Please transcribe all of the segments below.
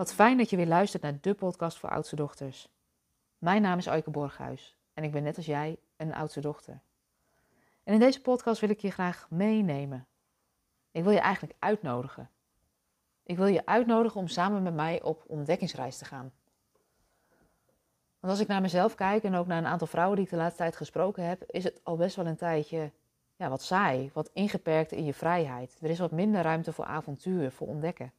Wat fijn dat je weer luistert naar de podcast voor oudste dochters. Mijn naam is Aike Borghuis en ik ben net als jij een oudste dochter. En in deze podcast wil ik je graag meenemen. Ik wil je eigenlijk uitnodigen. Ik wil je uitnodigen om samen met mij op ontdekkingsreis te gaan. Want als ik naar mezelf kijk en ook naar een aantal vrouwen die ik de laatste tijd gesproken heb, is het al best wel een tijdje ja, wat saai, wat ingeperkt in je vrijheid. Er is wat minder ruimte voor avontuur, voor ontdekken.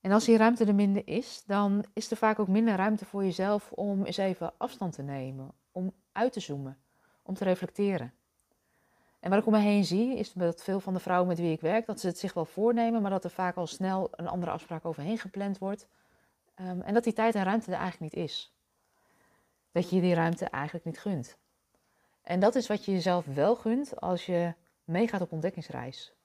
En als die ruimte er minder is, dan is er vaak ook minder ruimte voor jezelf om eens even afstand te nemen, om uit te zoomen, om te reflecteren. En wat ik om me heen zie, is dat veel van de vrouwen met wie ik werk, dat ze het zich wel voornemen, maar dat er vaak al snel een andere afspraak overheen gepland wordt. Um, en dat die tijd en ruimte er eigenlijk niet is. Dat je die ruimte eigenlijk niet gunt. En dat is wat je jezelf wel gunt als je meegaat op ontdekkingsreis.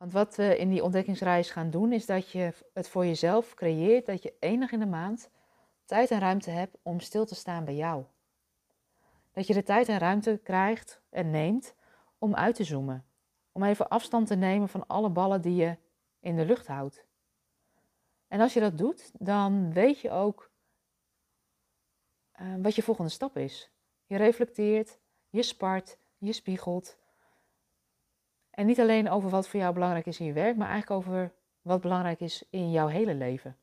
Want wat we in die ontdekkingsreis gaan doen, is dat je het voor jezelf creëert dat je enig in de maand tijd en ruimte hebt om stil te staan bij jou. Dat je de tijd en ruimte krijgt en neemt om uit te zoomen. Om even afstand te nemen van alle ballen die je in de lucht houdt. En als je dat doet, dan weet je ook uh, wat je volgende stap is. Je reflecteert, je spart, je spiegelt en niet alleen over wat voor jou belangrijk is in je werk, maar eigenlijk over wat belangrijk is in jouw hele leven.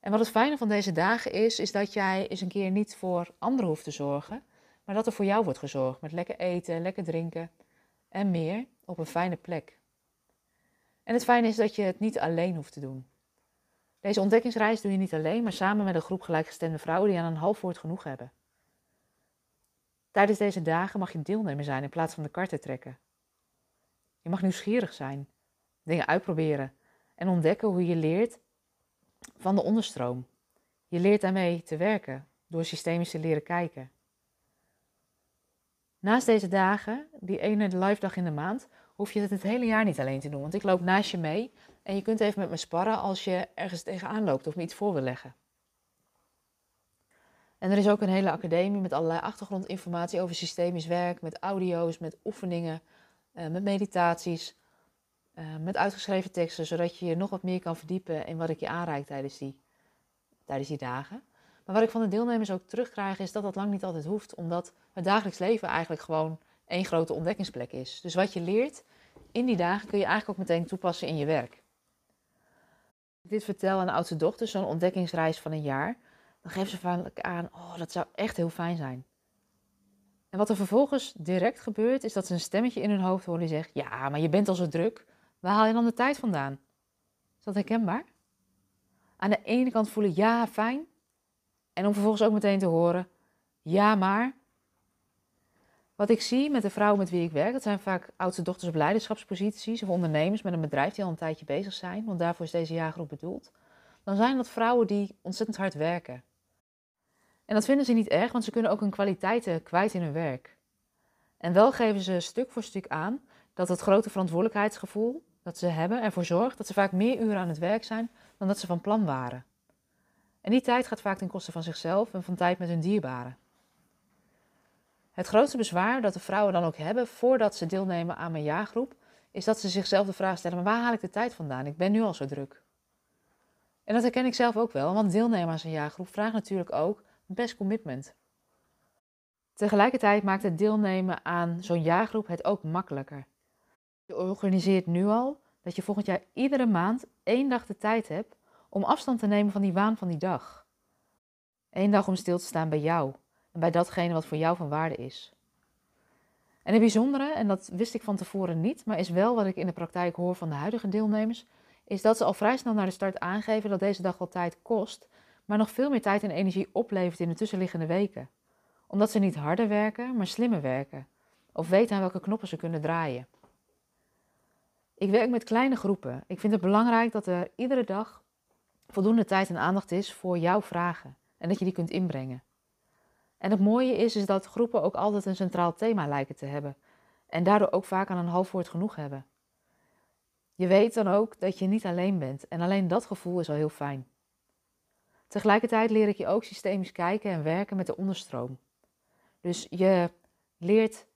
En wat het fijne van deze dagen is, is dat jij eens een keer niet voor anderen hoeft te zorgen, maar dat er voor jou wordt gezorgd met lekker eten, lekker drinken en meer op een fijne plek. En het fijne is dat je het niet alleen hoeft te doen. Deze ontdekkingsreis doe je niet alleen, maar samen met een groep gelijkgestemde vrouwen die aan een half woord genoeg hebben. Tijdens deze dagen mag je deelnemer zijn in plaats van de kar te trekken. Je mag nieuwsgierig zijn, dingen uitproberen en ontdekken hoe je leert van de onderstroom. Je leert daarmee te werken door systemisch te leren kijken. Naast deze dagen, die ene live dag in de maand, hoef je het het hele jaar niet alleen te doen. Want ik loop naast je mee en je kunt even met me sparren als je ergens tegenaan loopt of me iets voor wil leggen. En er is ook een hele academie met allerlei achtergrondinformatie over systemisch werk, met audio's, met oefeningen, met meditaties, uh, met uitgeschreven teksten, zodat je je nog wat meer kan verdiepen in wat ik je aanreik tijdens die, tijdens die dagen. Maar wat ik van de deelnemers ook terugkrijg, is dat dat lang niet altijd hoeft, omdat het dagelijks leven eigenlijk gewoon één grote ontdekkingsplek is. Dus wat je leert in die dagen kun je eigenlijk ook meteen toepassen in je werk. ik dit vertel aan de oudste dochter, zo'n ontdekkingsreis van een jaar, dan geeft ze vaak aan, oh, dat zou echt heel fijn zijn. En wat er vervolgens direct gebeurt, is dat ze een stemmetje in hun hoofd horen die zegt: Ja, maar je bent al zo druk. Waar haal je dan de tijd vandaan? Is dat herkenbaar? Aan de ene kant voelen ja, fijn. En om vervolgens ook meteen te horen: Ja, maar. Wat ik zie met de vrouwen met wie ik werk, dat zijn vaak oudste dochters op leiderschapsposities of ondernemers met een bedrijf die al een tijdje bezig zijn, want daarvoor is deze jaargroep bedoeld. Dan zijn dat vrouwen die ontzettend hard werken. En dat vinden ze niet erg, want ze kunnen ook hun kwaliteiten kwijt in hun werk. En wel geven ze stuk voor stuk aan dat het grote verantwoordelijkheidsgevoel dat ze hebben ervoor zorgt dat ze vaak meer uren aan het werk zijn dan dat ze van plan waren. En die tijd gaat vaak ten koste van zichzelf en van tijd met hun dierbaren. Het grootste bezwaar dat de vrouwen dan ook hebben voordat ze deelnemen aan mijn jaargroep, is dat ze zichzelf de vraag stellen: maar waar haal ik de tijd vandaan? Ik ben nu al zo druk. En dat herken ik zelf ook wel, want deelnemen aan jaargroep vraagt natuurlijk ook best commitment. Tegelijkertijd maakt het deelnemen aan zo'n jaargroep het ook makkelijker. Je organiseert nu al dat je volgend jaar iedere maand één dag de tijd hebt om afstand te nemen van die waan van die dag. Eén dag om stil te staan bij jou en bij datgene wat voor jou van waarde is. En het bijzondere, en dat wist ik van tevoren niet, maar is wel wat ik in de praktijk hoor van de huidige deelnemers, is dat ze al vrij snel naar de start aangeven dat deze dag wel tijd kost maar nog veel meer tijd en energie oplevert in de tussenliggende weken. Omdat ze niet harder werken, maar slimmer werken. Of weten aan welke knoppen ze kunnen draaien. Ik werk met kleine groepen. Ik vind het belangrijk dat er iedere dag voldoende tijd en aandacht is voor jouw vragen en dat je die kunt inbrengen. En het mooie is, is dat groepen ook altijd een centraal thema lijken te hebben en daardoor ook vaak aan een half woord genoeg hebben. Je weet dan ook dat je niet alleen bent en alleen dat gevoel is al heel fijn. Tegelijkertijd leer ik je ook systemisch kijken en werken met de onderstroom. Dus je leert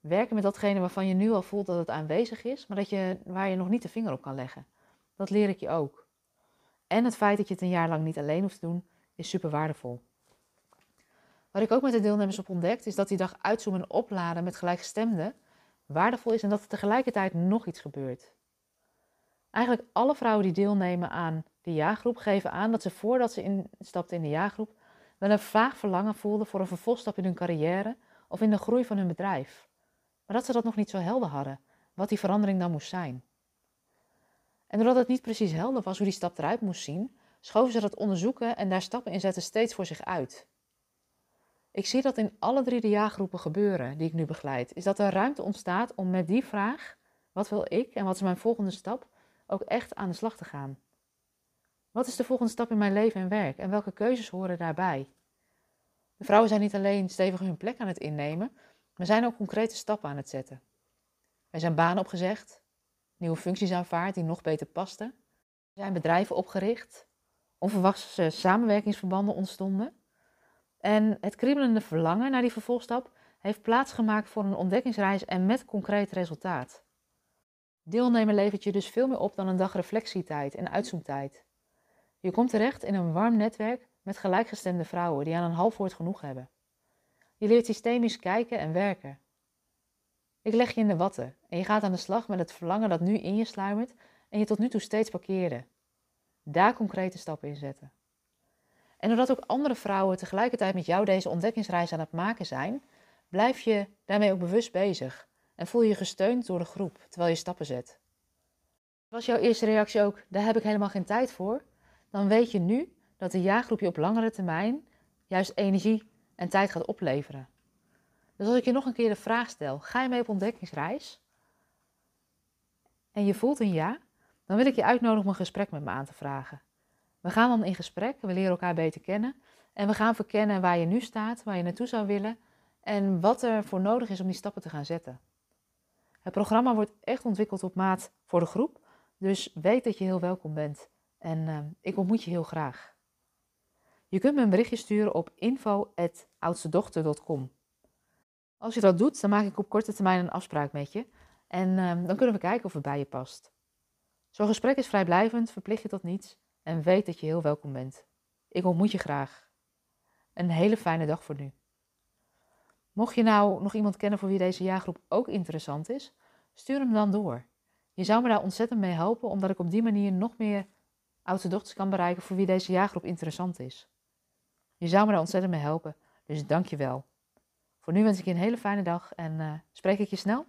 werken met datgene waarvan je nu al voelt dat het aanwezig is, maar dat je, waar je nog niet de vinger op kan leggen. Dat leer ik je ook. En het feit dat je het een jaar lang niet alleen hoeft te doen, is super waardevol. Wat ik ook met de deelnemers heb ontdekt, is dat die dag uitzoomen en opladen met gelijkgestemden waardevol is en dat er tegelijkertijd nog iets gebeurt. Eigenlijk alle vrouwen die deelnemen aan de jaargroep geven aan dat ze voordat ze instapten in de jaargroep wel een vaag verlangen voelden voor een vervolgstap in hun carrière of in de groei van hun bedrijf. Maar dat ze dat nog niet zo helder hadden, wat die verandering dan moest zijn. En doordat het niet precies helder was hoe die stap eruit moest zien, schoven ze dat onderzoeken en daar stappen in zetten steeds voor zich uit. Ik zie dat in alle drie de jaargroepen gebeuren die ik nu begeleid, is dat er ruimte ontstaat om met die vraag, wat wil ik en wat is mijn volgende stap, ook echt aan de slag te gaan. Wat is de volgende stap in mijn leven en werk en welke keuzes horen daarbij? De vrouwen zijn niet alleen stevig hun plek aan het innemen, maar zijn ook concrete stappen aan het zetten. Er zijn banen opgezegd, nieuwe functies aanvaard die nog beter pasten. Er zijn bedrijven opgericht, onverwachte samenwerkingsverbanden ontstonden. En het kriebelende verlangen naar die vervolgstap heeft plaatsgemaakt voor een ontdekkingsreis en met concreet resultaat. Deelnemen levert je dus veel meer op dan een dag reflectietijd en uitzoomtijd. Je komt terecht in een warm netwerk met gelijkgestemde vrouwen die aan een half woord genoeg hebben. Je leert systemisch kijken en werken. Ik leg je in de watten en je gaat aan de slag met het verlangen dat nu in je sluimert en je tot nu toe steeds parkeerde. Daar concrete stappen in zetten. En doordat ook andere vrouwen tegelijkertijd met jou deze ontdekkingsreis aan het maken zijn, blijf je daarmee ook bewust bezig en voel je gesteund door de groep terwijl je stappen zet. Was jouw eerste reactie ook, daar heb ik helemaal geen tijd voor? Dan weet je nu dat de jaargroep je op langere termijn juist energie en tijd gaat opleveren. Dus als ik je nog een keer de vraag stel, ga je mee op ontdekkingsreis? En je voelt een ja, dan wil ik je uitnodigen om een gesprek met me aan te vragen. We gaan dan in gesprek, we leren elkaar beter kennen en we gaan verkennen waar je nu staat, waar je naartoe zou willen en wat er voor nodig is om die stappen te gaan zetten. Het programma wordt echt ontwikkeld op maat voor de groep, dus weet dat je heel welkom bent en uh, ik ontmoet je heel graag. Je kunt me een berichtje sturen op info.oudstedochter.com. Als je dat doet, dan maak ik op korte termijn een afspraak met je en uh, dan kunnen we kijken of het bij je past. Zo'n gesprek is vrijblijvend, verplicht je tot niets en weet dat je heel welkom bent. Ik ontmoet je graag. Een hele fijne dag voor nu. Mocht je nou nog iemand kennen voor wie deze jaargroep ook interessant is, stuur hem dan door. Je zou me daar ontzettend mee helpen, omdat ik op die manier nog meer oudste dochters kan bereiken voor wie deze jaargroep interessant is. Je zou me daar ontzettend mee helpen, dus dank je wel. Voor nu wens ik je een hele fijne dag en uh, spreek ik je snel.